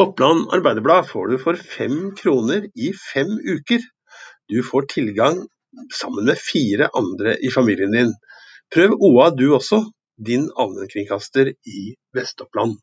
Oppland Arbeiderblad får du for fem kroner i fem uker. Du får tilgang sammen med fire andre i familien din. Prøv OA du også, din allmennkringkaster i Vest-Oppland.